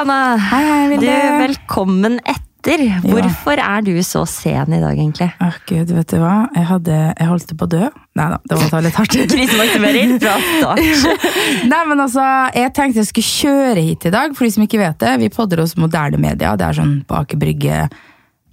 Hei, Anna. Hei, hei, Du, velkommen etter. Hvorfor er du så sen i dag, egentlig? Åh, Gud, vet du hva? Jeg, hadde, jeg holdt på å dø. Nei da, det var å litt hardt. Krisemaksimering fra start. Nei, men altså, Jeg tenkte jeg skulle kjøre hit i dag, for de som ikke vet det. Vi podder hos moderne media. Det er sånn på Aker Brygge.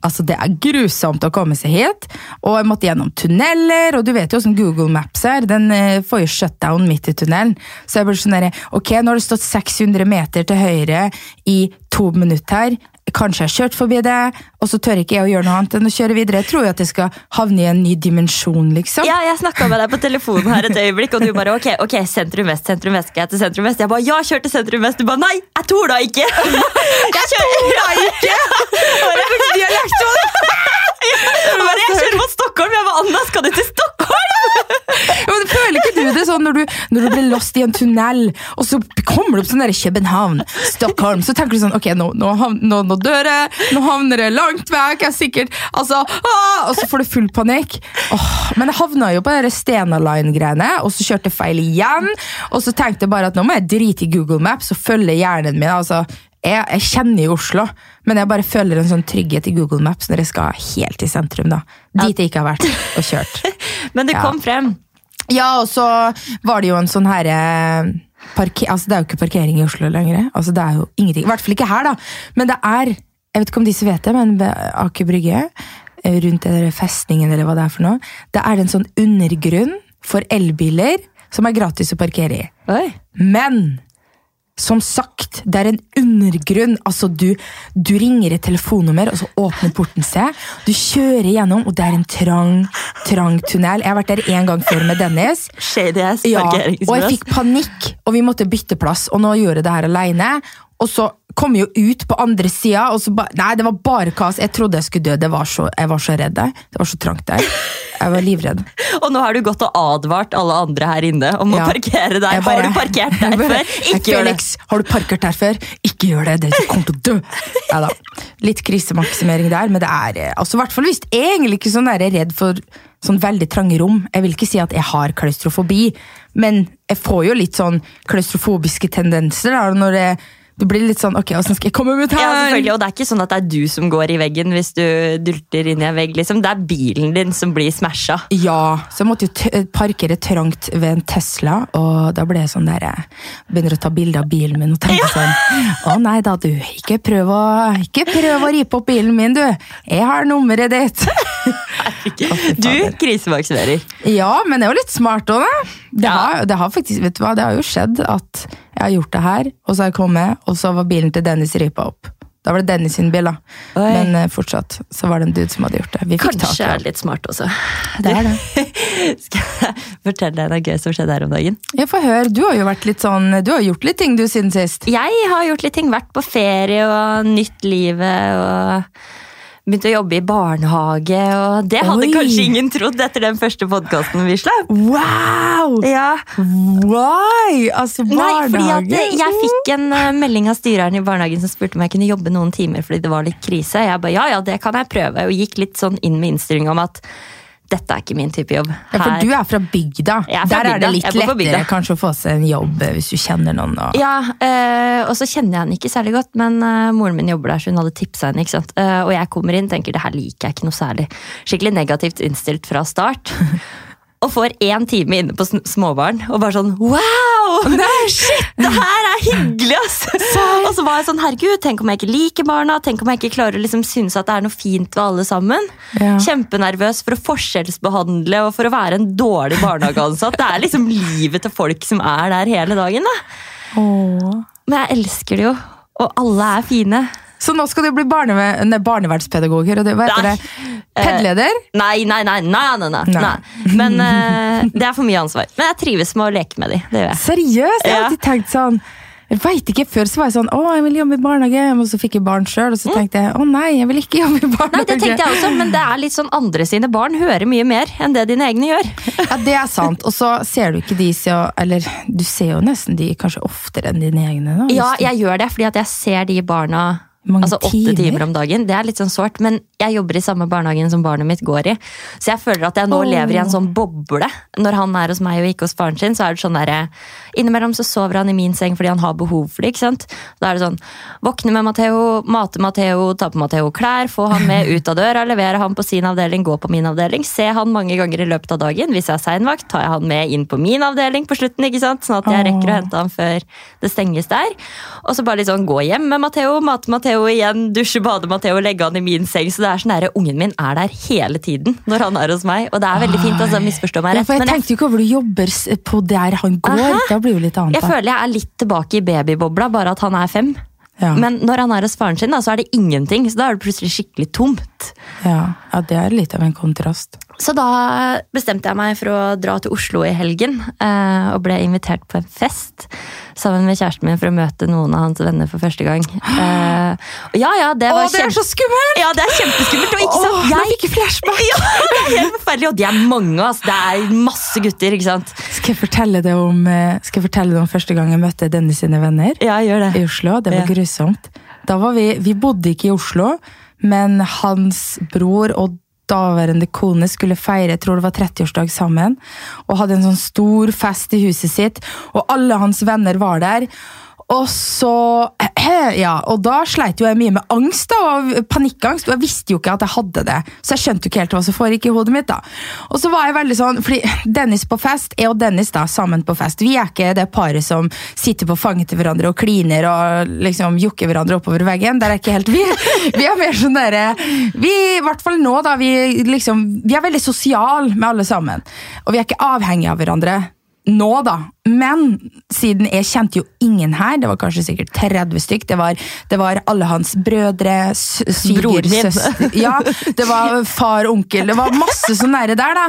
Altså, Det er grusomt å komme seg hit. Og jeg måtte gjennom tunneler, og du vet jo åssen Google Maps er. Den eh, får jo shutdown midt i tunnelen. Så jeg ble sånn derre ok, nå har det stått 600 meter til høyre i to minutter. Kanskje jeg har kjørt forbi det, og så tør ikke jeg å gjøre noe annet enn å kjøre videre. Jeg tror jo at jeg skal havne i en ny dimensjon, liksom. Ja, Jeg snakka med deg på telefonen her et øyeblikk, og du bare ok, ok, sentrum vest, sentrum vest, skal jeg til sentrum vest? Jeg bare ja, kjør til sentrum vest. Du bare nei, jeg torde ikke! Jeg kjører ikke! Jeg jeg kjører mot Stockholm. Jeg bare Anna, skal du til Stockholm? Men Føler ikke du det sånn når du, når du blir lost i en tunnel, og så kommer du opp sånn der København, Stockholm, så tenker du sånn Ok, nå, nå, nå, nå dør jeg, nå havner jeg langt vekk, jeg er sikkert Altså, ah, Og så får du full panikk. Oh, men jeg havna jo på de Stena Line-greiene, og så kjørte jeg feil igjen. Og så tenkte jeg bare at nå må jeg drite i Google Maps og følge hjernen min. altså jeg, jeg kjenner jo Oslo, men jeg bare føler en sånn trygghet i Google Maps når jeg skal helt i sentrum. da. Dit jeg ikke har vært og kjørt. Men det Ja. kom frem. Ja, og så var det jo en sånn herre parke- altså Det er jo ikke parkering i Oslo lenger. Altså Det er jo ingenting. I hvert fall ikke her, da. Men det er Jeg vet ikke om disse vet det, men Aker Brygge, eh, rundt den festningen eller hva det er for noe, det er en sånn undergrunn for elbiler som er gratis å parkere i. Oi. Men som sagt, det er en undergrunn. Altså, du, du ringer et telefonnummer, og så åpner porten seg. Du kjører gjennom, og det er en trang, trang tunnel. Jeg har vært der én gang før med Dennis. Shady ass Ja, og jeg fikk panikk, og vi måtte bytte plass. Og nå gjør jeg det her alene. Og så kom jo ut på andre sida, og så ba Nei, det var bare kaos. Jeg trodde jeg skulle dø. Det var så, jeg var så redd der. Det var så trangt der. Jeg var livredd. Og nå har du gått og advart alle andre her inne om å parkere der. Bare- har du parkert der jeg bare, før? Ikke gjør det. Felix, har du parkert der før? Ikke gjør det, dere kommer til å dø! Ja, da. Litt krisemaksimering der, men det er eh, altså, hvert fall hvis jeg er egentlig ikke sånn der redd for sånn veldig trange rom. Jeg vil ikke si at jeg har klaustrofobi, men jeg får jo litt sånn klaustrofobiske tendenser da, når det, det blir litt sånn Ok, åssen skal jeg komme meg ut her? Ja, selvfølgelig, og Det er ikke sånn at det er du som går i veggen hvis du dulter inn i en vegg. liksom. Det er bilen din som blir smasha. Ja, så jeg måtte jo parkere trangt ved en Tesla, og da ble jeg sånn der jeg Begynner å ta bilde av bilen min og tenker sånn Å nei da, du. Ikke prøv å, ikke prøv å ripe opp bilen min, du. Jeg har nummeret ditt. Du krisevaksinerer. Ja, men det er jo litt smart òg, da. Det, Ja. har, det har faktisk, vet du hva, det har jo skjedd at jeg har gjort det her, og så har jeg kommet, og så var bilen til Dennis ripa opp. Da var det Dennis sin bil, da. Oi. Men uh, fortsatt så var det en dude som hadde gjort det. Vi fikk tak Kanskje i er det litt smart også. Det er det. Skal jeg fortelle deg noe gøy som skjedde her om dagen? Jeg får høre, du har jo vært litt sånn, du har gjort litt ting du siden sist. Jeg har gjort litt ting. Vært på ferie og nytt livet. og Begynt å jobbe i barnehage. og Det hadde Oi. kanskje ingen trodd etter den første podkasten vi slapp. Wow! Ja, Why? Altså, Nei, fordi barnehage. jeg fikk en eh, melding av styreren i barnehagen som spurte om jeg kunne jobbe noen timer fordi det var litt krise. Jeg ba ja, ja, det kan jeg prøve, og gikk litt sånn inn med innstillinga om at dette er ikke min type jobb. Ja, for du er fra bygda. Er fra Der er det litt lettere kanskje å få seg en jobb eh, hvis du kjenner noen. Og... Ja, øh, og så kjenner jeg henne ikke særlig godt, men øh, moren min jobber der, så hun hadde tipsa henne. ikke sant? Uh, og jeg kommer inn tenker det her liker jeg ikke noe særlig. Skikkelig negativt innstilt fra start. Og får én time inne på småbarn og bare sånn wow! Shit, det her er hyggelig, ass! og så var jeg sånn herregud, tenk om jeg ikke liker barna? Tenk om jeg ikke klarer å liksom synes at det er noe fint ved alle sammen? Ja. Kjempenervøs for å forskjellsbehandle og for å være en dårlig barnehageansatt. Det er liksom livet til folk som er der hele dagen. da. Åh. Men jeg elsker det jo, og alle er fine. Så nå skal du bli barneve nei, barnevernspedagoger, og det, hva heter Nei. det? Pedleder? Nei, nei, nei, nei, nei, nei. Nei. Men uh, det er for mye ansvar. Men jeg trives med å leke med de. Det gjør jeg. Seriøst? Jeg har alltid tenkt sånn jeg vet ikke, Før så var jeg sånn å, jeg vil jobbe i barnehage, og så fikk jeg barn sjøl. Og så tenkte jeg å nei, jeg vil ikke jobbe i barnehage. Mm. Nei, det tenkte jeg også, men det er litt sånn andre sine barn hører mye mer enn det dine egne gjør. Ja, Det er sant. Og så ser du ikke de så Eller du ser jo nesten de kanskje oftere enn dine egne. Da, Ja, jeg gjør det fordi at jeg ser de barna Mange altså åtte timer? timer om dagen. Det er litt sånn sårt, men jeg jobber i samme barnehagen som barnet mitt går i. Så jeg føler at jeg nå oh. lever i en sånn boble. Når han er hos meg og ikke hos faren sin, så er det sånn derre Innimellom så sover han i min seng fordi han har behov for det. ikke sant? Da er det sånn Våkne med Matheo, mate Matheo, ta på Matheo klær, få han med ut av døra, levere han på sin avdeling, gå på min avdeling. Se han mange ganger i løpet av dagen. Hvis jeg har seinvakt, tar jeg han med inn på min avdeling på slutten, ikke sant? sånn at jeg rekker å hente han før det stenges der. Og så bare litt sånn gå hjem med Matheo, mate Matheo igjen, dusje, bade Matheo, legge han i min seng. Så det er sånn der, ungen min er der hele tiden når han er hos meg. Og det er veldig fint, altså, misforstå meg Ja, rett. for jeg tenkte jo ikke over du jobber på der han går. Aha. Da blir jo litt annet. jeg føler jeg er litt tilbake i babybobla, bare at han er fem. Ja. Men når han er hos faren sin, da, så er det ingenting. Så da er det plutselig skikkelig tomt. Ja, ja, det er litt av en kontrast. Så da bestemte jeg meg for å dra til Oslo i helgen, eh, og ble invitert på en fest sammen med kjæresten min for å møte noen av hans venner for første gang. Eh, og ja, ja, det var Åh, det er så skummelt! Ja, det er kjempeskummelt, og ikke Åh, sant? nå Jeg, fikk flashback! ja, det er helt forferdelig, og de er mange, altså. Det er masse gutter, ikke sant? Skal jeg fortelle det om, eh, skal jeg fortelle det om første gang jeg møtte Dennis sine venner Ja, gjør i Oslo? Det var Ja. grusomt. Da var vi, vi bodde ikke i Oslo, men hans bror og daværende kone skulle feire jeg tror det var 30-årsdag sammen. Og hadde en sånn stor fest i huset sitt, og alle hans venner var der. Og så Ja, og da sleit jo jeg mye med angst da, og panikkangst, og jeg visste jo ikke at jeg hadde det. Så jeg skjønte jo ikke helt hva som foregikk i hodet mitt. da. Og så var jeg veldig sånn, fordi Dennis på fest, jeg og Dennis da, sammen på fest, vi er ikke det paret som sitter på fanget til hverandre og kliner og liksom jokker hverandre oppover veggen. Der er ikke helt vi. Vi er mer sånn dere Vi, i hvert fall nå, da, vi liksom Vi er veldig sosiale med alle sammen. Og vi er ikke avhengige av hverandre nå, da. Men siden jeg kjente jo ingen her, det var kanskje sikkert 30 stykk, det var, det var alle hans brødre, svigersøster Ja, det var far onkel, det var masse sånn nære der, da.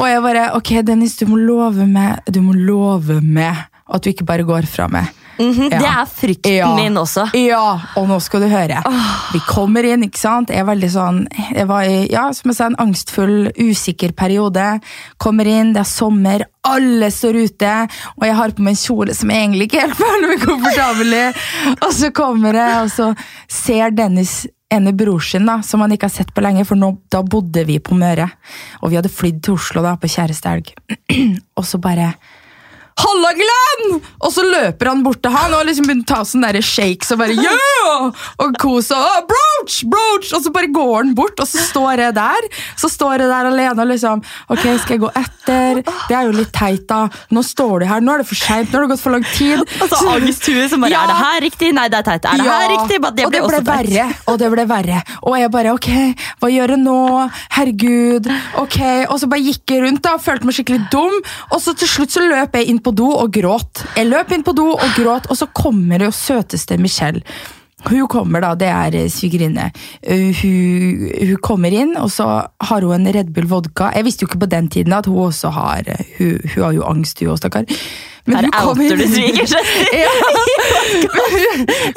Og jeg bare Ok, Dennis, du må love meg Du må love meg at du ikke bare går fra meg. Mhm, Ja. Det er frykten Ja. min også. Ja, og nå skal du høre. Vi kommer inn, ikke sant. Jeg er veldig sånn Jeg var i ja, som jeg sa, en angstfull, usikker periode. Kommer inn, det er sommer, alle står ute, og jeg har på meg en kjole som jeg egentlig ikke helt føler meg komfortabel i. Og så kommer jeg, og så ser Dennis ene bror sin, da, som han ikke har sett på lenge, for nå, da bodde vi på Møre. Og vi hadde flydd til Oslo da, på kjærestehelg. og så bare Halla, Glenn! Og så løper han bort til han og liksom begynner å ta sånne der shakes og bare yeah! Og kose og «Ah, broach, brooch! Og så bare går han bort, og så står jeg der. Så står jeg der alene og liksom Ok, skal jeg gå etter? Det er jo litt teit, da. Nå står du her, nå er det for seint, nå har det gått for lang tid. Og så angsthue som bare Ja. Er det her riktig? Nei, det er teit. Er det her riktig? Det og det ble verre, og det ble verre. Og jeg bare, ok, hva gjør jeg nå? Herregud, ok. Og så bare gikk jeg rundt da, og følte meg skikkelig dum. Og så til slutt så løp jeg inn på do og gråt. Jeg løp inn på do og gråt, og så kommer det jo søteste Michelle. Hun kommer da, det er eh, svigerinne. Uh, hun, hun kommer inn, og så har hun en Red Bull vodka. Jeg visste jo ikke på den tiden at hun også har eh, Hun, hun har jo angst, hun også, stakkar. Men Her hun outer du svigersøster. ja.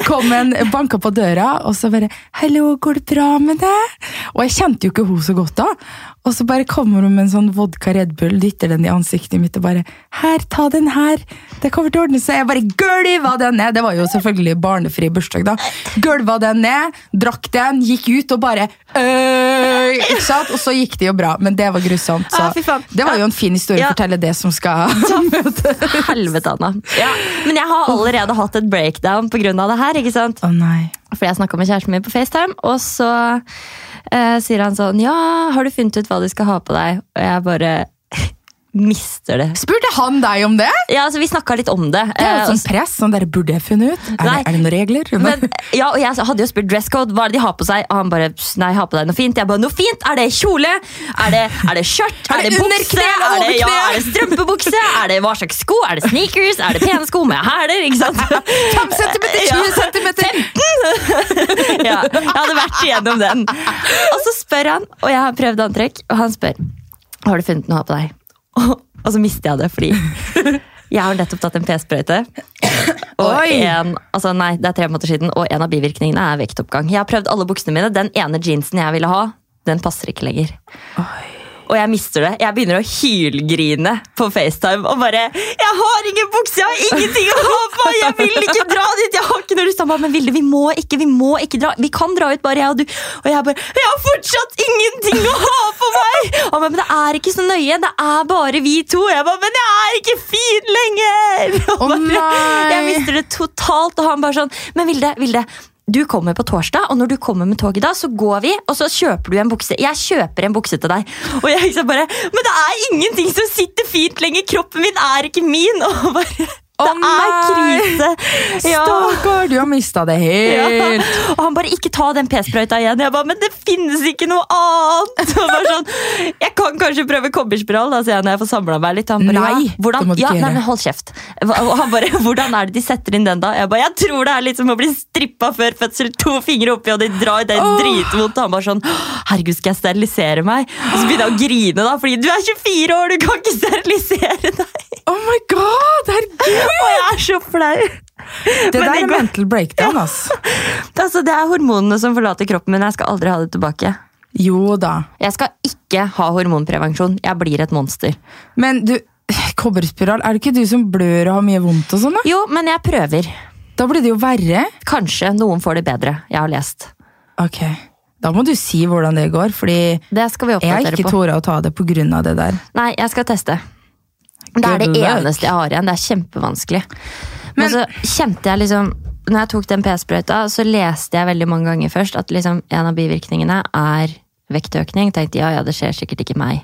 Kom en, banka på døra, og så bare 'Hallo, går det bra med deg?' Og jeg kjente jo ikke hun så godt da. Og så bare kommer hun med en sånn vodka Red Bull, dytter den i ansiktet mitt og bare 'Her, ta den her. Det kommer til å ordne seg.' Jeg bare gølva den ned. Det var jo selvfølgelig barnefri bursdag, da. Gølva den ned, drakk den, gikk ut og bare øh, Ikke sant? Og så gikk det jo bra, men det var grusomt. Så Ah, det var jo en fin historie Ja. å fortelle det som skal møtes. Helvete, Anna. Ja. Men jeg har allerede hatt et breakdown pga. det her. ikke sant? Å nei. Fordi jeg snakka med kjæresten min på FaceTime, og så eh, sier han sånn Ja, har du funnet ut hva du skal ha på deg? Og jeg bare mister det. Spurte han deg om det? Ja, altså Vi snakka litt om det. Det er jo sånn press. sånn der, Burde jeg funnet ut? Er, det, er det noen regler? Men, ja, og Jeg hadde jo spurt dresscode. Hva er det de har på seg? Og han bare nei, ha på deg noe fint. Jeg bare, noe fint? Er det kjole? Er det, er det skjørt? Er det under bukse? Er det, ja, er det strømpebukse? Er det hva slags sko? Er det sneakers? Er det pene sko med hæler? Ikke sant? 5 centimeter, 20 centimeter! Ja, jeg hadde vært igjennom den. Og så spør han, og jeg har prøvd antrekk, og han spør har du funnet noe på deg. Og, og så mister jeg det, fordi jeg har nettopp tatt en p-sprøyte. Og en, altså nei, det er tre måneder siden, og en av bivirkningene er vektoppgang. Jeg har prøvd alle buksene mine. Den ene jeansen jeg ville ha, den passer ikke lenger. Og jeg mister det. Jeg begynner å hylgrine på FaceTime og bare 'Jeg har ingen bukse! Jeg har ingenting å ha på! Jeg vil ikke dra dit! Jeg har ikke noe lyst. Bare, men Vilde, vi må ikke, vi må ikke dra. Vi kan dra ut, bare jeg og du. Og jeg bare Jeg har fortsatt ingenting å ha på meg! Og bare, men det er ikke så nøye. Det er bare vi to. Jeg bare, men jeg er ikke fin lenger! Og bare, nei. jeg mister det totalt. Og han bare sånn Men Vilde, Vilde. Du kommer på torsdag, og når du kommer med toget da, så går vi, og så kjøper du en bukse. Jeg kjøper en bukse til deg. Og jeg liksom bare Men det er ingenting som sitter fint lenger! Kroppen min er ikke min! Og bare Det er krise! Ja. Stakkar, du har mista det Ja. helt. Og han bare 'ikke ta den p-sprøyta igjen'. Jeg bare 'men det finnes ikke noe annet'. Sånn, jeg kan kanskje prøve kobberspiral, da, sier jeg når jeg får samla meg litt. Han bare, Nei, hvordan, ja, nei, men hold kjeft. Han bare 'hvordan er det de setter inn den, da?' Jeg bare 'jeg tror det er litt som å bli strippa før fødsel'. To fingre oppi, og de drar. Det oh. Dritvondt. Han bare sånn 'herregud, skal jeg sterilisere meg?' Og så begynner jeg å grine, da, fordi du er 24 år, du kan ikke sterilisere deg. Oh my god, herregud! Og jeg er så flau. Det der er mental breakdown, ass. Altså, det er hormonene som forlater kroppen min. Jeg skal aldri ha det tilbake. Jo da. Jeg skal ikke ha hormonprevensjon. Jeg blir et monster. Men du, kobberspiral, er det ikke du som blør og har mye vondt og sånn, da? Jo, men jeg prøver. Da blir det jo verre. Kanskje noen får det bedre. Jeg har lest. Ok, da må du si hvordan det går, fordi Det jeg har ikke tora å ta det av det der. Nei, jeg skal teste. Det er det eneste jeg har igjen. Det er kjempevanskelig. Men, Men- så kjente jeg liksom Når jeg tok den p-sprøyta, så leste jeg veldig mange ganger først at liksom en av bivirkningene er vektøkning. Tenkte ja, ja, det skjer sikkert ikke meg.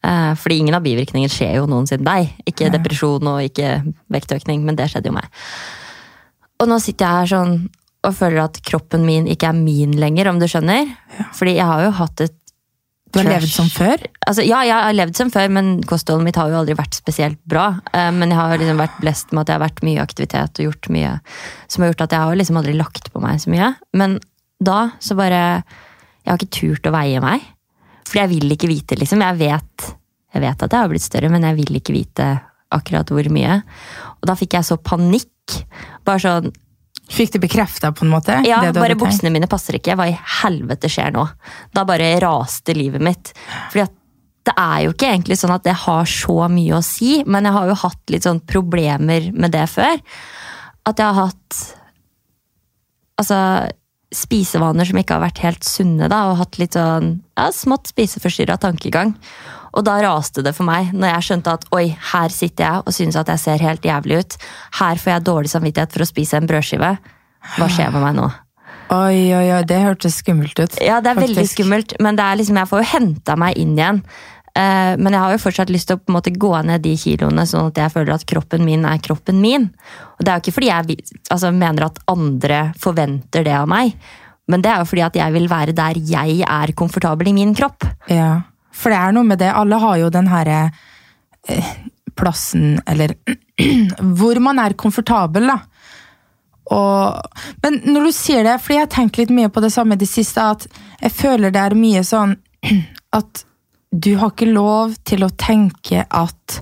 Eh, fordi ingen av bivirkningene skjer jo noensinne deg. Ikke depresjon og ikke vektøkning, men det skjedde jo meg. Og nå sitter jeg her sånn og føler at kroppen min ikke er min lenger, om du skjønner. Fordi jeg har jo hatt et Du har Trash. levd som før? Altså, ja, jeg har levd som før, men kostholdet mitt har jo aldri vært spesielt bra. Eh, Men jeg har liksom vært blest med at jeg har vært mye i aktivitet og gjort mye som har gjort at jeg har liksom aldri lagt på meg så mye. Men da så bare Jeg har ikke turt å veie meg. Fordi jeg vil ikke vite, liksom. Jeg vet, jeg vet at jeg har blitt større, men jeg vil ikke vite akkurat hvor mye. Og da fikk jeg så panikk. Bare sånn Fikk du bekrefta, på en måte? ja, bare buksene mine passer ikke. Hva i helvete skjer nå? Da bare raste livet mitt. Fordi at det er jo ikke egentlig sånn at det har så mye å si, men jeg har jo hatt litt sånn problemer med det før. At jeg har hatt altså, spisevaner som ikke har vært helt sunne, da, og hatt litt sånn ja, smått spiseforstyrra tankegang. Og da raste det for meg, når jeg skjønte at oi, her sitter jeg og synes at jeg ser helt jævlig ut. Her får jeg dårlig samvittighet for å spise en brødskive. Hva skjer med meg nå? Oi, oi, oi, det hørtes skummelt ut. Ja, det er veldig skummelt, men det er liksom, jeg får jo henta meg inn igjen. Eh, Men jeg har jo fortsatt lyst til å måte gå ned de kiloene, sånn at jeg føler at kroppen min er kroppen min. Og det er jo ikke fordi jeg altså, mener at andre forventer det av meg, men det er jo fordi at jeg vil være der jeg er komfortabel i min kropp. Ja, for det er noe med det. Alle har jo den herre eh, plassen, eller hvor man er komfortabel, da. Og, men når du sier det, fordi jeg har tenkt litt mye på det samme i det siste, at jeg føler det er mye sånn at du har ikke lov til å tenke at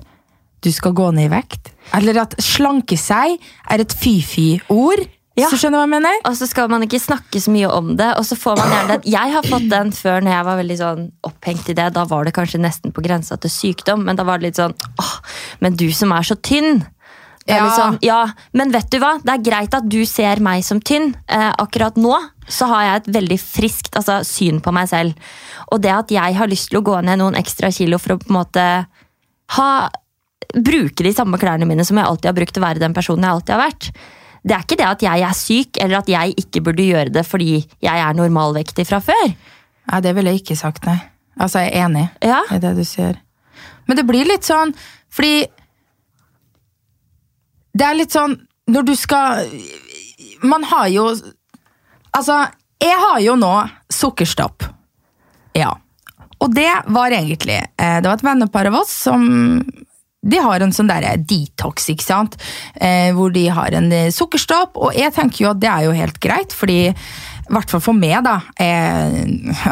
du skal gå ned i vekt. Eller at slanke seg er et fy-fy-ord. Ja. Så skjønner du hva jeg mener? Og så skal man ikke snakke så mye om det. og så får man gjerne den. Jeg har fått den før når jeg var veldig sånn opphengt i det. Da var det kanskje nesten på grensa til sykdom, men da var det litt sånn åh, Men du som er så tynn. Ja. sånn, ja, Men vet du hva? Det er greit at du ser meg som tynn. Eh, akkurat nå så har jeg et veldig friskt altså, syn på meg selv. Og det at jeg har lyst til å gå ned noen ekstra kilo for å på en måte ha bruke de samme klærne mine som jeg alltid har brukt å være den personen jeg alltid har vært. Det er ikke det at jeg er syk, eller at jeg ikke burde gjøre det fordi jeg er normalvektig fra før. Nei, det ville jeg ikke sagt, nei. Altså, jeg er enig Ja, i det du sier. Men det blir litt sånn, fordi Det er litt sånn når du skal Man har jo Altså, jeg har jo nå sukkerstopp. Ja. Og det var egentlig eh, Det var et vennepar av oss som de har en sånn der detox, ikke sant? Eh, hvor de har en eh, sukkerstopp. Og jeg tenker jo at det er jo helt greit, fordi i hvert fall for meg, da. Eh,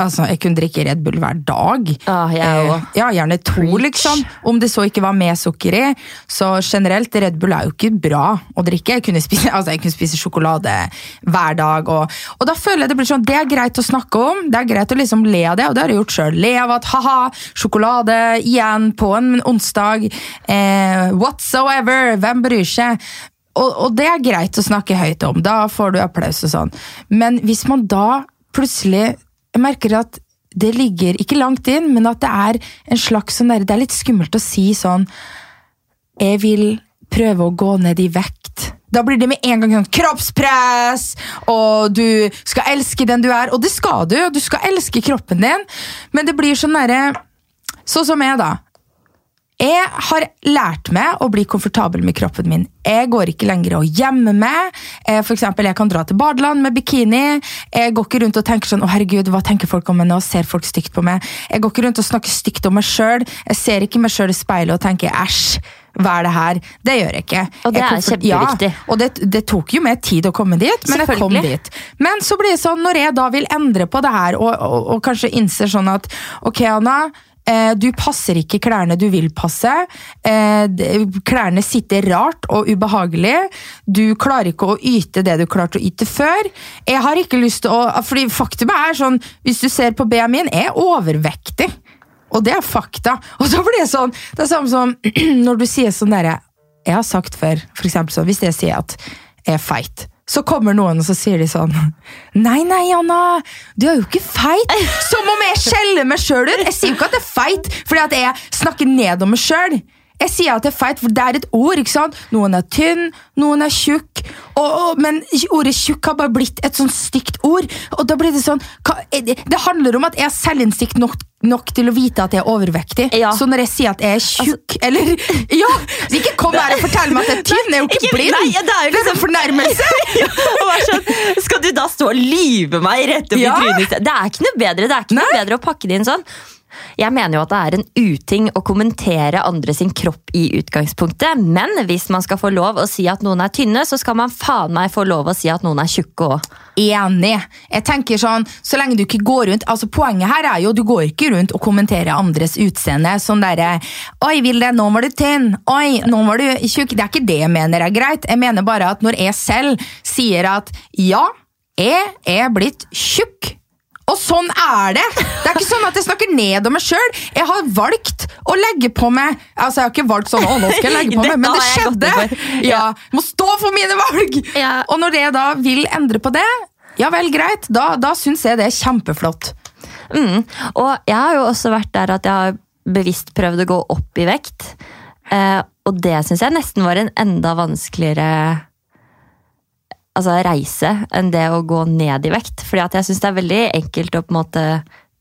altså, jeg kunne drikke Red Bull hver dag. Ah, jeg eh, ja, gjerne to, Preach. liksom. Om det så ikke var med sukker i. Så generelt, Red Bull er jo ikke bra å drikke. Jeg kunne spise, altså, jeg kunne spise sjokolade hver dag. Og, og da føler jeg det blir sånn, det er greit å snakke om. Det er greit å liksom le av det, og det har jeg gjort sjøl. Le av at ha-ha, sjokolade igjen på en onsdag. Eh, whatsoever, hvem bryr seg? Og, og det er greit å snakke høyt om, da får du applaus og sånn. Men hvis man da plutselig merker at det ligger ikke langt inn, men at det er en slags sånn der, Det er litt skummelt å si sånn Jeg vil prøve å gå ned i vekt. Da blir det med en gang sånn kroppspress, og du skal elske den du er. Og det skal du, og du skal elske kroppen din, men det blir sånn derre Sånn som jeg, da. Jeg har lært meg å bli komfortabel med kroppen min. Jeg går ikke lenger og gjemmer meg. Eh, For eksempel, jeg kan dra til badeland med bikini. Jeg går ikke rundt og tenker sånn, å herregud, hva tenker folk om meg nå? Ser folk stygt på meg? Jeg går ikke rundt og snakker stygt om meg sjøl. Jeg ser ikke meg sjøl i speilet og tenker æsj. Hva er det her? Det gjør jeg ikke. Og det er kjempeviktig. Ja, og det, det tok jo mer tid å komme dit, men jeg kom dit. Men så blir det sånn, når jeg da vil endre på det her, og, og, og kanskje innser sånn at ok, Anna, du passer ikke klærne du vil passe. Eh, klærne sitter rart og ubehagelig. Du klarer ikke å yte det du klarte å yte før. Jeg har ikke lyst til å fordi Faktum er sånn, hvis du ser på BMI-en, jeg er overvektig. Og det er fakta. Og så blir det sånn, det er samme som når du sier sånn derre Jeg har sagt før, for eksempel sånn, hvis jeg sier at jeg er feit, så kommer noen og så sier de sånn Nei, nei, Anna, du er jo ikke feit! Som om jeg skjeller meg sjøl ut! Jeg sier jo ikke at jeg er feit fordi at jeg snakker ned om meg sjøl. Jeg sier at det er feit, for det er et ord. ikke sant? Noen er tynn, noen er tjukk. Og, og, men ordet tjukk har bare blitt et sånn stygt ord. Og da blir det sånn Det handler om at jeg har selvinnsikt nok, nok til å vite at jeg er overvektig. Ja. Så når jeg sier at jeg er tjukk eller Ja! så Ikke kom her og fortell meg at jeg er tynn! Jeg er jo ikke, blind! nei, det er jo det er en fornærmelse! ja, sånn, skal du da stå og lyve meg rett opp Ja. i trynet? Det er ikke noe bedre det er ikke noe bedre å pakke det inn sånn. Jeg mener jo at det er en uting å kommentere andre sin kropp i utgangspunktet, men hvis man skal få lov å si at noen er tynne, så skal man faen meg få lov å si at noen er tjukke òg. Enig. Jeg tenker sånn, så lenge du ikke går rundt altså Poenget her er jo du går ikke rundt og kommenterer andres utseende. Sånn derre Oi, Vilde, nå var du tynn. Oi, nå var du tjukk. Det er ikke det jeg mener er greit. Jeg mener bare at når jeg selv sier at ja, jeg er blitt tjukk. Og sånn er det! Det er ikke sånn at jeg snakker ned om meg sjøl. Jeg har valgt å legge på meg Altså, jeg har ikke valgt sånn, å, nå skal jeg legge på meg, men det skjedde. Ja, jeg Må stå for mine valg! Og når jeg da vil endre på det, ja vel, greit. Da, da syns jeg det er kjempeflott. Mm. Og jeg har jo også vært der at jeg har bevisst prøvd å gå opp i vekt. Eh, og det syns jeg nesten var en enda vanskeligere altså, reise enn det å gå ned i vekt. Fordi at jeg syns det er veldig enkelt å på en måte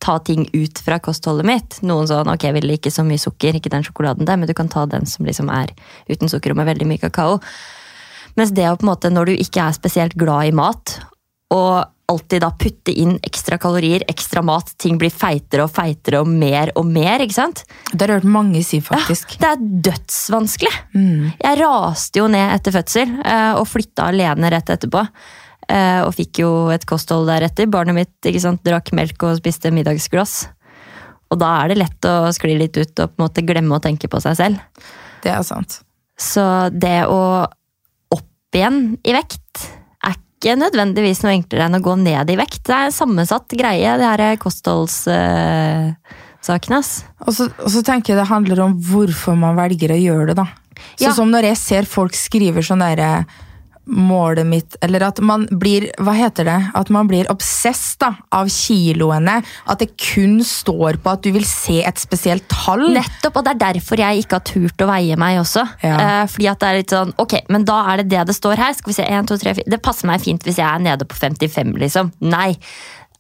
ta ting ut fra kostholdet mitt. Noen sånn ok, jeg vil ikke så mye sukker, ikke den sjokoladen der, men du kan ta den som liksom er uten sukker og med veldig mye kakao. Mens det å på en måte, når du ikke er spesielt glad i mat, og alltid da putte inn ekstra kalorier, ekstra mat, ting blir feitere og feitere og mer og mer, ikke sant? Det har jeg hørt mange si, faktisk. Ja, Det er dødsvanskelig. Mm. Jeg raste jo ned etter fødsel eh, og flytta alene rett etterpå. Eh, Og fikk jo et kosthold deretter. Barnet mitt ikke sant, drakk melk og spiste middagsglass. Og da er det lett å skli litt ut og på en måte glemme å tenke på seg selv. Det er sant. Så det å opp igjen i vekt ikke nødvendigvis noe enklere enn å gå ned i vekt. Det er en sammensatt greie, det her kostholdssakene. Uh, Og så, og så tenker jeg det handler om hvorfor man velger å gjøre det, da. Sånn Ja. som når jeg ser folk skriver sånn derre Målet mitt Eller at man blir Hva heter det? At man blir obsess da, av kiloene. At det kun står på at du vil se et spesielt tall. Nettopp, og det er derfor jeg ikke har turt å veie meg også. Ja. Eh, fordi at det er litt sånn, ok, men da er det det det står her. Skal vi se, 1, 2, 3, 4. Det passer meg fint hvis jeg er nede på 55, liksom. Nei.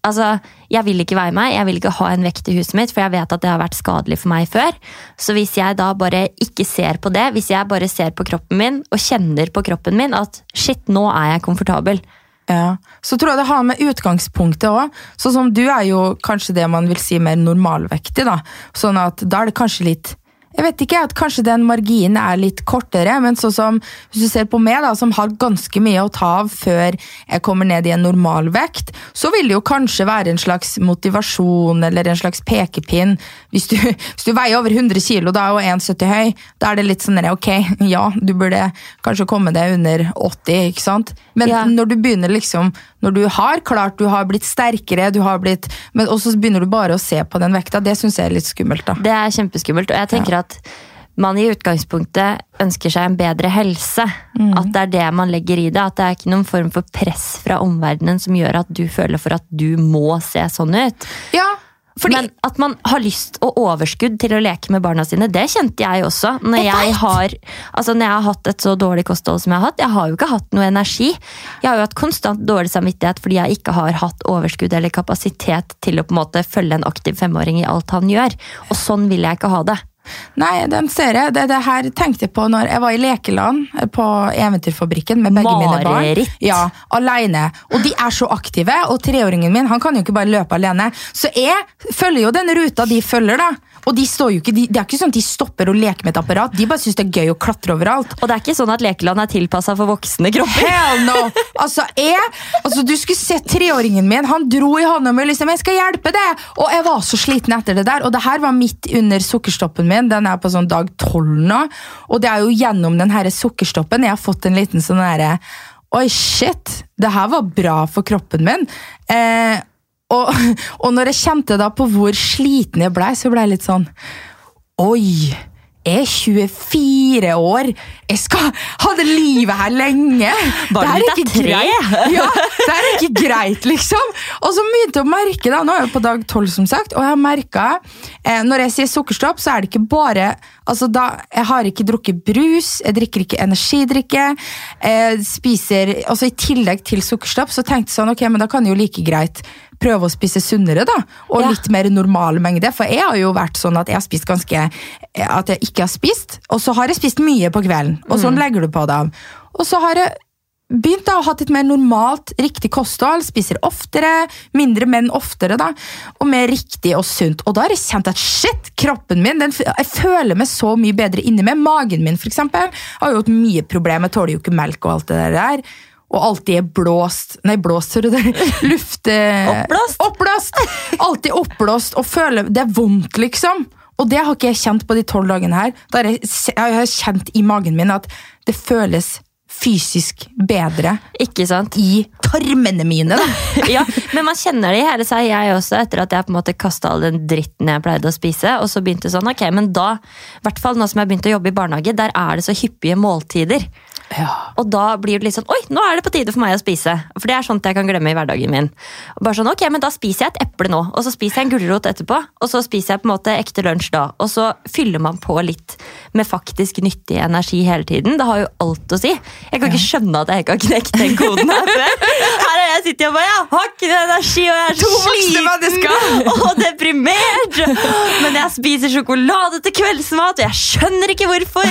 Altså, jeg vil ikke veie meg, jeg vil ikke ha en vekt i huset mitt, for jeg vet at det har vært skadelig for meg før. Så hvis jeg da bare ikke ser på det, hvis jeg bare ser på kroppen min, og kjenner på kroppen min at shit, nå er jeg komfortabel. Ja. Så tror jeg det har med utgangspunktet òg. Sånn som du er jo kanskje det man vil si mer normalvektig. da. Sånn at da er det kanskje litt Jeg vet ikke, at kanskje den marginen er litt kortere, men sånn som hvis du ser på meg, da, som har ganske mye å ta av før jeg kommer ned i en normalvekt, så vil det jo kanskje være en slags motivasjon eller en slags pekepinn. Hvis du, hvis du veier over 100 kilo da, og er 1,70 høy, da er det litt sånn ok, ja, du burde kanskje komme deg under 80, ikke sant? Men Ja. når du begynner liksom Når du har klart, du har blitt sterkere, du har blitt Men også så begynner du bare å se på den vekta. Det syns jeg er litt skummelt, da. Det er kjempeskummelt, og jeg tenker at man i utgangspunktet ønsker seg en bedre helse. At det er det man legger i det. At det er ikke noen form for press fra omverdenen som gjør at du føler for at du må se sånn ut. Ja, fordi Men at man har lyst og overskudd til å leke med barna sine, det kjente jeg også. Når Jeg jeg, har, altså når jeg har hatt et så dårlig kosthold som jeg har hatt. Jeg har jo ikke hatt noe energi. Jeg har jo hatt konstant dårlig samvittighet fordi jeg ikke har hatt overskudd eller kapasitet til å på en måte følge en aktiv femåring i alt han gjør. Og sånn vil jeg ikke ha det. Nei, den ser jeg. Det, det her tenkte jeg på når jeg var i lekeland på Eventyrfabrikken med begge mine barn. Mareritt. Ja, alene. Og de er så aktive, og treåringen min han kan jo ikke bare løpe alene. Så jeg følger jo den ruta de følger, da. Og de står jo ikke, de, det er ikke sånn at de stopper å leke med et apparat. De bare syns det er gøy å klatre overalt. Og det er ikke sånn at lekeland er tilpassa for voksne kropper. Hell no! Altså, jeg, altså, du skulle sett treåringen min. Han dro i hånda mi og liksom, jeg skal hjelpe deg. Og jeg var så sliten etter det der. Og det her var midt under sukkerstoppen min. Den er på sånn dag tolv nå. Og det er jo gjennom den her sukkerstoppen jeg har fått en liten sånn derre Oi, shit! Det her var bra for kroppen min. Eh, og, og når jeg kjente da på hvor sliten jeg blei, så blei jeg litt sånn Oi! Jeg er 24 år. Jeg skal ha det livet her lenge. Bare Det er tre. greit. Ja, det er ikke greit, liksom. Og så begynte jeg å merke, da, nå er jeg på dag 12, som sagt, og jeg har merka eh, Når jeg sier sukkerstopp, så er det ikke bare altså da, Jeg har ikke drukket brus, jeg drikker ikke energidrikke. Jeg spiser, altså I tillegg til sukkerstopp så tenkte jeg sånn, ok, men da kan jeg jo like greit prøve å spise sunnere, da. Og Ja. litt mer normal mengde. For jeg har jo vært sånn at jeg har spist ganske At jeg ikke har spist, og så har jeg spist mye på kvelden. Og sånn legger du på av. Og så har jeg begynt da å ha et mer normalt, riktig kosthold. Spiser oftere, mindre, men oftere. da, Og mer riktig og sunt. Og da har jeg kjent at shit, kroppen min den, Jeg føler meg så mye bedre inni meg. Magen min for eksempel, har jo hatt mye problemer. Tåler jo ikke melk og alt det der. Og alltid er blåst Nei, blåst, hører du det? Luft eh, Oppblåst? Oppblåst! Alltid oppblåst og føler Det er vondt, liksom. Og det har ikke jeg kjent på de tolv dagene her. Da har jeg, jeg har kjent i magen min at det føles fysisk bedre Ikke sant? i tarmene mine. Da. ja, men man kjenner det i hele seg, jeg også, etter at jeg på en måte kasta all den dritten jeg pleide å spise. Og så begynte sånn, ok, men da, i hvert fall nå som jeg begynte å jobbe i barnehage, der er det så hyppige måltider. Og da blir det litt sånn Oi, nå er det på tide for meg å spise. For det er sånt jeg kan glemme i hverdagen min. Og bare sånn, ok, men Da spiser jeg et eple nå, og så spiser jeg en gulrot etterpå. Og så spiser jeg på en måte ekte lunsj da. Og så fyller man på litt med faktisk nyttig energi hele tiden. Det har jo alt å si. Jeg kan ikke skjønne at jeg ikke har knekt den koden her før. Her er jeg sitter og bare Jeg har ikke energi, og jeg er To sliten og deprimert. Men jeg spiser sjokolade til kveldsmat, og jeg skjønner ikke hvorfor.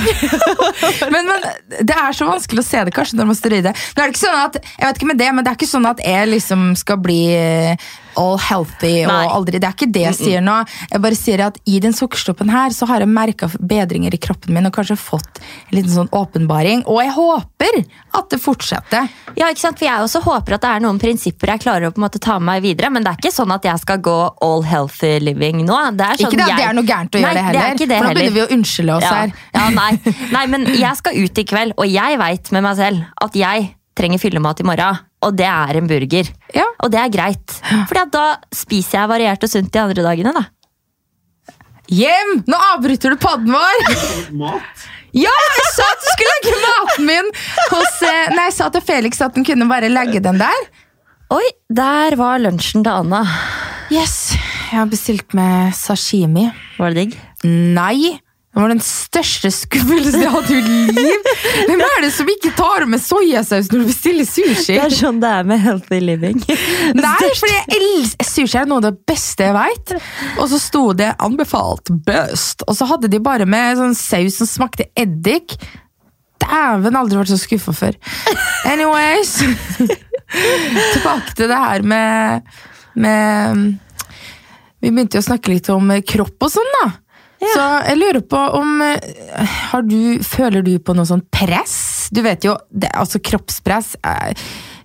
Men, men det er så vanskelig å se det kanskje når man står Men. Er ikke sånn at, jeg vet ikke med det, men det er ikke sånn at jeg liksom skal bli eh, all healthy og Nei. aldri. Det er ikke det jeg sier nå. Jeg bare sier at i den sukkerstoppen her så har jeg merka bedringer i kroppen min og kanskje fått en liten sånn åpenbaring. Og jeg håper at det fortsetter. Ja, ikke sant? For Jeg også håper at det er noen prinsipper jeg klarer å på en måte ta med meg videre. Men det er ikke sånn at jeg skal gå all healthy living nå. Det er sånn Ikke det jeg... det er noe gærent å Nei, gjøre det Det heller. er ikke det for da begynner vi å unnskylde oss ja. her. Ja, nei. nei, men jeg skal ut i kveld, og jeg veit med meg selv at jeg trenger fyllemat i morgen. Og det er en burger. Ja. Og det er greit. For da spiser jeg variert og sunt de andre dagene. da. Hjem! Nå avbryter du podden vår! Mat? Ja, jeg sa at du skulle legge maten min hos eh, Nei, jeg sa til Felix at den kunne bare legge den der. Oi, der var lunsjen til Anna. Yes, jeg har bestilt med sashimi. Var det digg? Nei, det var den største skuffelsen jeg hadde i mitt liv. Hvem er det som ikke tar med soyasaus når du bestiller sushi? Det er sånn det er med healthy living. Nei, for jeg elsker Sushi er noe av det beste jeg vet. Og så sto det 'anbefalt best', og så hadde de bare med sånn saus som smakte eddik. Dæven, aldri vært så skuffa før. Anyways Tilbake til det her med, med Vi begynte jo å snakke litt om kropp og sånn, da. Så jeg lurer på om eh, har du, Føler du på noe sånn press? Du vet jo, det, altså kroppspress er,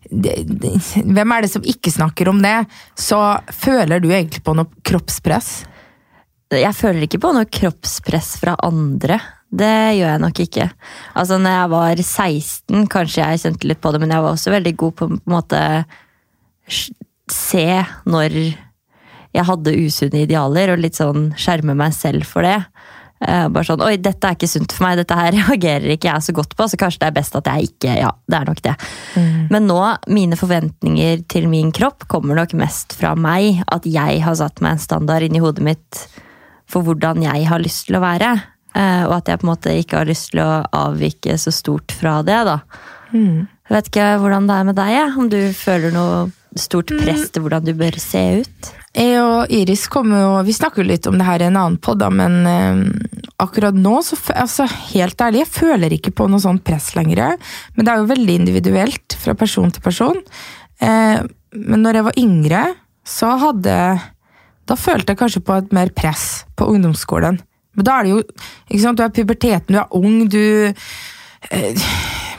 det, det, Hvem er det som ikke snakker om det? Så føler du egentlig på noe kroppspress? Jeg føler ikke på noe kroppspress fra andre. Det gjør jeg nok ikke. Altså, når jeg var 16, kanskje jeg kjente litt på det, men jeg var også veldig god på å se når jeg hadde usunne idealer, og litt sånn skjerme meg selv for det. Eh, bare sånn Oi, dette er ikke sunt for meg, dette her reagerer ikke jeg så godt på, så kanskje det er best at jeg ikke Ja, det er nok det. Men nå, mine forventninger til min kropp kommer nok mest fra meg. At jeg har satt meg en standard inni hodet mitt for hvordan jeg har lyst til å være. Eh, og at jeg på en måte ikke har lyst til å avvike så stort fra det, da. Jeg vet ikke hvordan det er med deg, om du føler noe stort press til hvordan du bør se ut? Jeg og Iris kommer jo, vi snakker jo litt om det her i en annen podd, men eh, akkurat nå, så, altså, helt ærlig, jeg føler ikke på noe sånn press lenger. Men det er jo veldig individuelt fra person til person. Eh, men når jeg var yngre, så hadde Da følte jeg kanskje på et mer press på ungdomsskolen. Men da er det jo ikke sant, Du er puberteten, du er ung, du eh,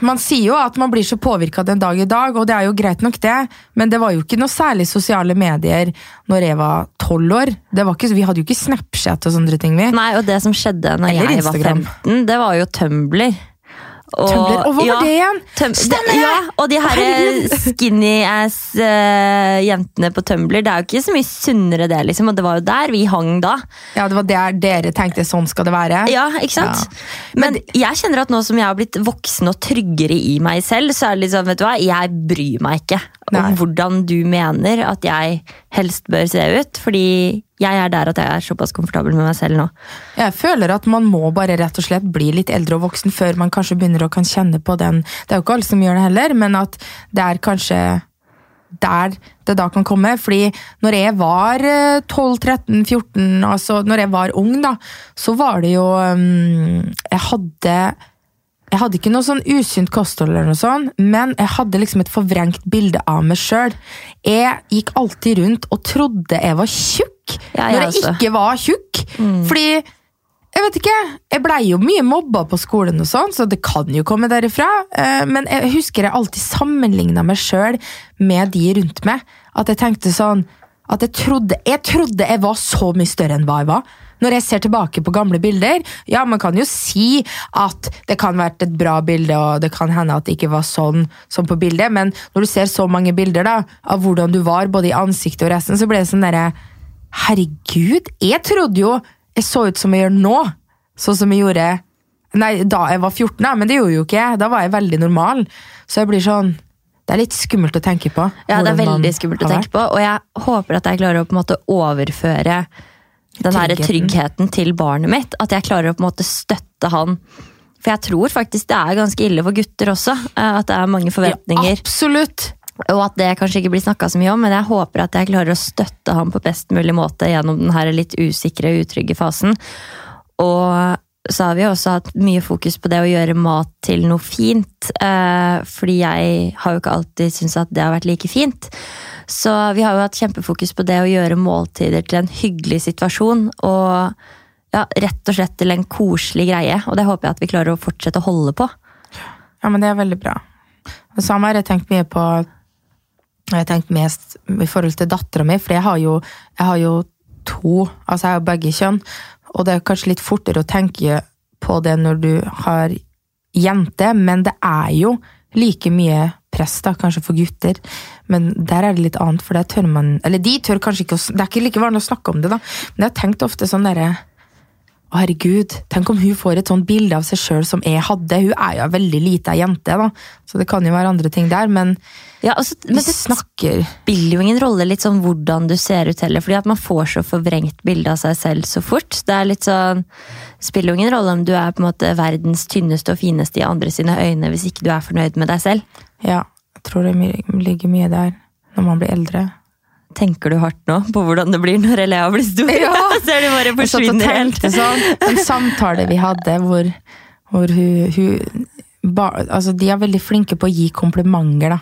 man sier jo at man blir så påvirka den dag i dag, og det er jo greit nok det, men det var jo ikke noe særlig sosiale medier når jeg var tolv år. Det var ikke, vi hadde jo ikke Snapchat og sånne ting. vi. Nei, og det som skjedde når Eller jeg var 15, det var jo Tumblr. Og, Tumblr. Og hva var det igjen? Stemmer ja, og de her skinny-ass-jentene på Tumblr, det er jo ikke så mye sunnere det, liksom. Og det var jo der vi hang da. Ja, det var der dere tenkte sånn skal det være. Ja, ikke sant? Ja. Men jeg kjenner at nå som jeg har blitt voksen og tryggere i meg selv, så er det liksom, vet du hva, jeg bryr meg ikke om hvordan du mener at jeg helst bør se ut. Fordi jeg er der at jeg er såpass komfortabel med meg selv nå. Jeg føler at man må bare rett og slett bli litt eldre og voksen før man kanskje begynner å kan kjenne på den Det er jo ikke alle som gjør det heller, men at det er kanskje der det da kan komme. Fordi når jeg var eh, 12-13-14, altså når jeg var ung, da, så var det jo um, Jeg hadde jeg hadde ikke noe sånn usynt kosthold, eller noe sånt, men jeg hadde liksom et forvrengt bilde av meg sjøl. Jeg gikk alltid rundt og trodde jeg var tjukk Ja, jeg når jeg også. Mm. ikke var tjukk. Fordi jeg vet ikke, jeg blei jo mye mobba på skolen, og sånn, så det kan jo komme derifra. Eh, Men jeg husker jeg alltid sammenligna meg sjøl med de rundt meg. At jeg tenkte sånn at jeg trodde, jeg trodde jeg var så mye større enn hva jeg var. Når jeg ser tilbake på gamle bilder, ja, man kan jo si at det kan vært et bra bilde, og det kan hende at det ikke var sånn som på bildet, men når du ser så mange bilder da, av hvordan du var, både i ansiktet og resten, så ble det sånn derre Herregud, jeg trodde jo jeg så ut som jeg gjør nå. Sånn som jeg gjorde Nei, da jeg var 14, da, men det gjorde jo ikke. jeg. Da var jeg veldig normal. Så jeg blir sånn Det er litt skummelt å tenke på. Ja, det er veldig skummelt å tenke på, og jeg håper at jeg klarer å på en måte overføre den her Tryggheten. tryggheten til barnet mitt. At jeg klarer å på en måte støtte han. For jeg tror faktisk det er ganske ille for gutter også. eh, At det er mange forventninger. Ja, absolutt! Og at det kanskje ikke blir snakka så mye om, men jeg håper at jeg klarer å støtte han på best mulig måte gjennom den her litt usikre utrygge fasen. Og så har vi også hatt mye fokus på det å gjøre mat til noe fint. Eh, fordi jeg har jo ikke alltid syntes at det har vært like fint. Så vi har jo hatt kjempefokus på det å gjøre måltider til en hyggelig situasjon. Og ja, rett og slett til en koselig greie. Og det håper jeg at vi klarer å fortsette å holde på. Ja, men det er veldig bra. Det samme har jeg tenkt mye på Jeg har tenkt mest i forhold til dattera mi, for jeg har jo, jeg har jo to, altså jeg har begge kjønn, og det er kanskje litt fortere å tenke på det når du har jente, men det er jo like mye press da, kanskje for gutter, men der er det litt annet, for det tør man, eller de tør kanskje ikke, å, det er ikke like vanlig å snakke om det da, men jeg har tenkt ofte sånn derre, å herregud, tenk om hun får et sånt bilde av seg selv som jeg hadde, hun er jo en veldig lite jente da, så det kan jo være andre ting der, men Ja, altså, men det snakker, spiller jo ingen rolle litt sånn hvordan du ser ut heller, fordi at man får så forvrengt bilde av seg selv så fort. Det er litt sånn, spiller jo ingen rolle om du er på en måte verdens tynneste og fineste i andre sine øyne hvis ikke du er fornøyd med deg selv. ja, jeg tror det ligger mye der når man blir eldre. Tenker du hardt nå på hvordan det blir når Elea blir stor? Ja. er det bare forsvinner helt. sånn, en samtale vi hadde hvor, hvor hun, hun ba, altså De er veldig flinke på å gi komplimenter. da.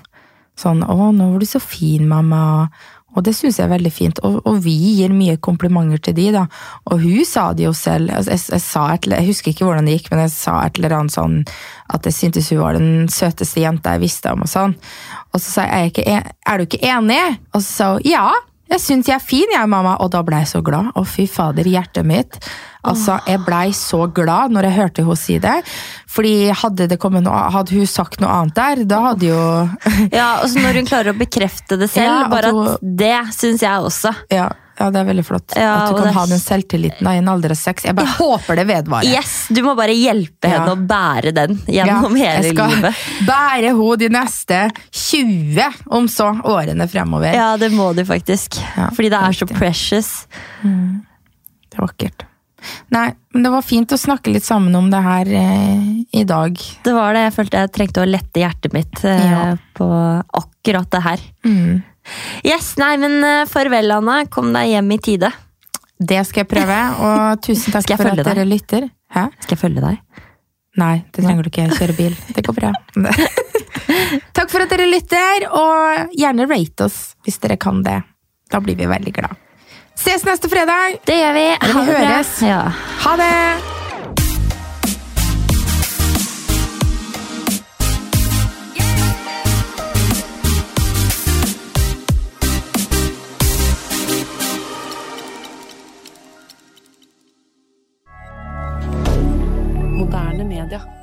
Sånn 'Å, nå var du så fin, mamma'. Og det syns jeg er veldig fint. Og, og vi gir mye komplimenter til de, da. Og hun sa det jo selv. Jeg, jeg, jeg, et, jeg husker ikke hvordan det gikk, men jeg sa et eller annet sånn at jeg syntes hun var den søteste jenta jeg visste om. Og sånn. Og så sa jeg er, jeg ikke, en- er du ikke enig? Og så sa hun ja. Jeg syns jeg er fin, jeg, mamma. Og da ble jeg så glad. Å, fy fader, hjertet mitt. Altså, Jeg blei så glad når jeg hørte hun si det. Fordi hadde, det noe, hadde hun sagt noe annet der, da hadde jo Ja, og så når hun klarer å bekrefte det selv, Ja, at bare hun- at det syns jeg også. Ja, Ja, det er veldig flott. Ja, At du kan det ha den selvtilliten i en alder av seks. Jeg bare håper det vedvarer. Yes, Du må bare hjelpe Ja. henne å bære den Ja, gjennom hele jeg skal livet. bære henne de neste 20, om så, årene fremover. Ja, det må du faktisk. Ja, Fordi det er så precious. precious. Det er vakkert. Nei, men det var fint å snakke litt sammen om det her eh, i dag. Det var det. Jeg følte jeg trengte å lette hjertet mitt eh, Ja. på akkurat det her. Mm. Yes, nei, men eh, farvel, Anna. Kom deg hjem i tide. Det skal jeg prøve, og tusen takk for at at dere lytter. Hæ? Skal jeg følge deg? Nei, det trenger du ikke. Kjøre bil. Det går bra. Takk for at dere lytter, og gjerne rate oss hvis dere kan det. Da blir vi veldig glad. Ses neste fredag! Det gjør vi. vi Ha det høres. Ja. Ha det! dire